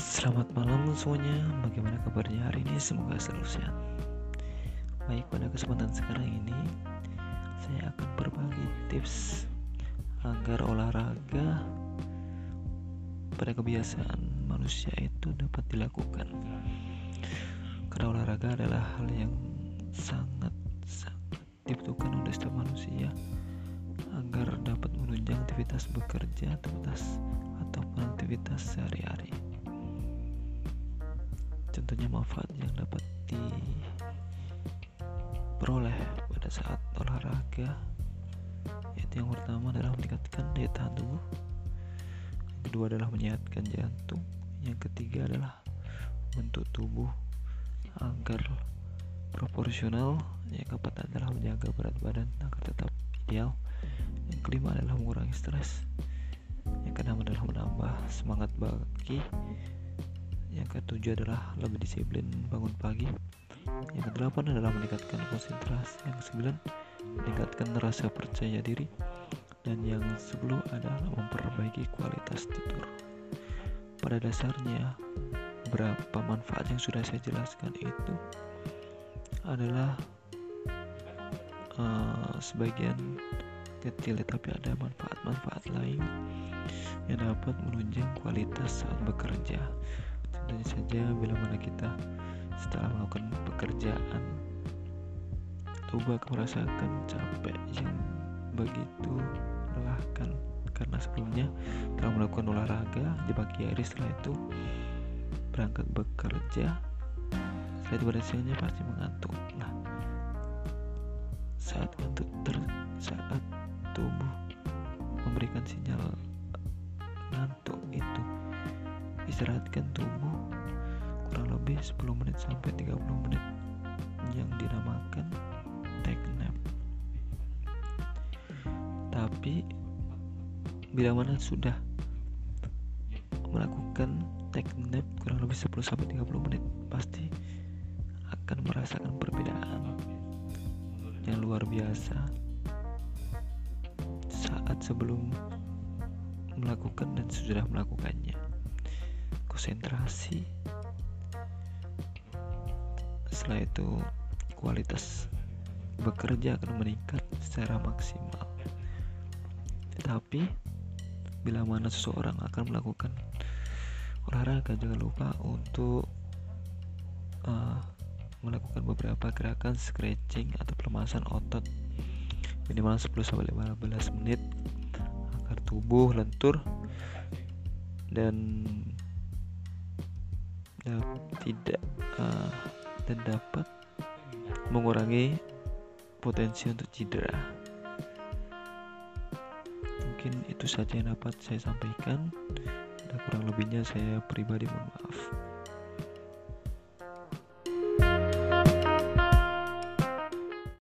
Selamat malam semuanya, bagaimana kabarnya hari ini? Semoga selalu sehat. Baik, pada kesempatan sekarang ini saya akan berbagi tips agar olahraga pada kebiasaan manusia itu dapat dilakukan. Karena olahraga adalah hal yang sangat sangat dibutuhkan oleh setiap manusia agar dapat menunjang aktivitas bekerja, aktivitas ataupun aktivitas sehari-hari contohnya manfaat yang dapat diperoleh pada saat olahraga yaitu yang pertama adalah meningkatkan daya tahan tubuh yang kedua adalah menyehatkan jantung yang ketiga adalah bentuk tubuh agar proporsional yang keempat adalah menjaga berat badan agar tetap ideal yang kelima adalah mengurangi stres yang keenam adalah menambah semangat bagi yang ketujuh adalah lebih disiplin bangun pagi. Yang kedelapan adalah meningkatkan konsentrasi. Yang kesembilan meningkatkan rasa percaya diri. Dan yang sepuluh adalah memperbaiki kualitas tidur. Pada dasarnya berapa manfaat yang sudah saya jelaskan itu adalah uh, sebagian kecil tapi ada manfaat-manfaat lain yang dapat menunjang kualitas saat bekerja Contohnya saja bila mana kita setelah melakukan pekerjaan tubuh akan merasakan capek yang begitu melelahkan. Karena sebelumnya telah melakukan olahraga di pagi hari setelah itu berangkat bekerja setelah itu pada pasti mengantuk. Nah saat ngantuk ter saat tubuh memberikan sinyal ngantuk itu istirahatkan tubuh kurang lebih 10 menit sampai 30 menit yang dinamakan take nap. Tapi bila mana sudah melakukan take nap kurang lebih 10 sampai 30 menit pasti akan merasakan perbedaan yang luar biasa. Saat sebelum melakukan dan sudah melakukannya konsentrasi. Setelah itu kualitas bekerja akan meningkat secara maksimal. Tetapi bila mana seseorang akan melakukan olahraga jangan lupa untuk uh, melakukan beberapa gerakan stretching atau pelemasan otot. Minimal 10-15 menit agar tubuh lentur tidak uh, dan dapat mengurangi potensi untuk cedera. Mungkin itu saja yang dapat saya sampaikan. Dan kurang lebihnya saya pribadi mohon maaf.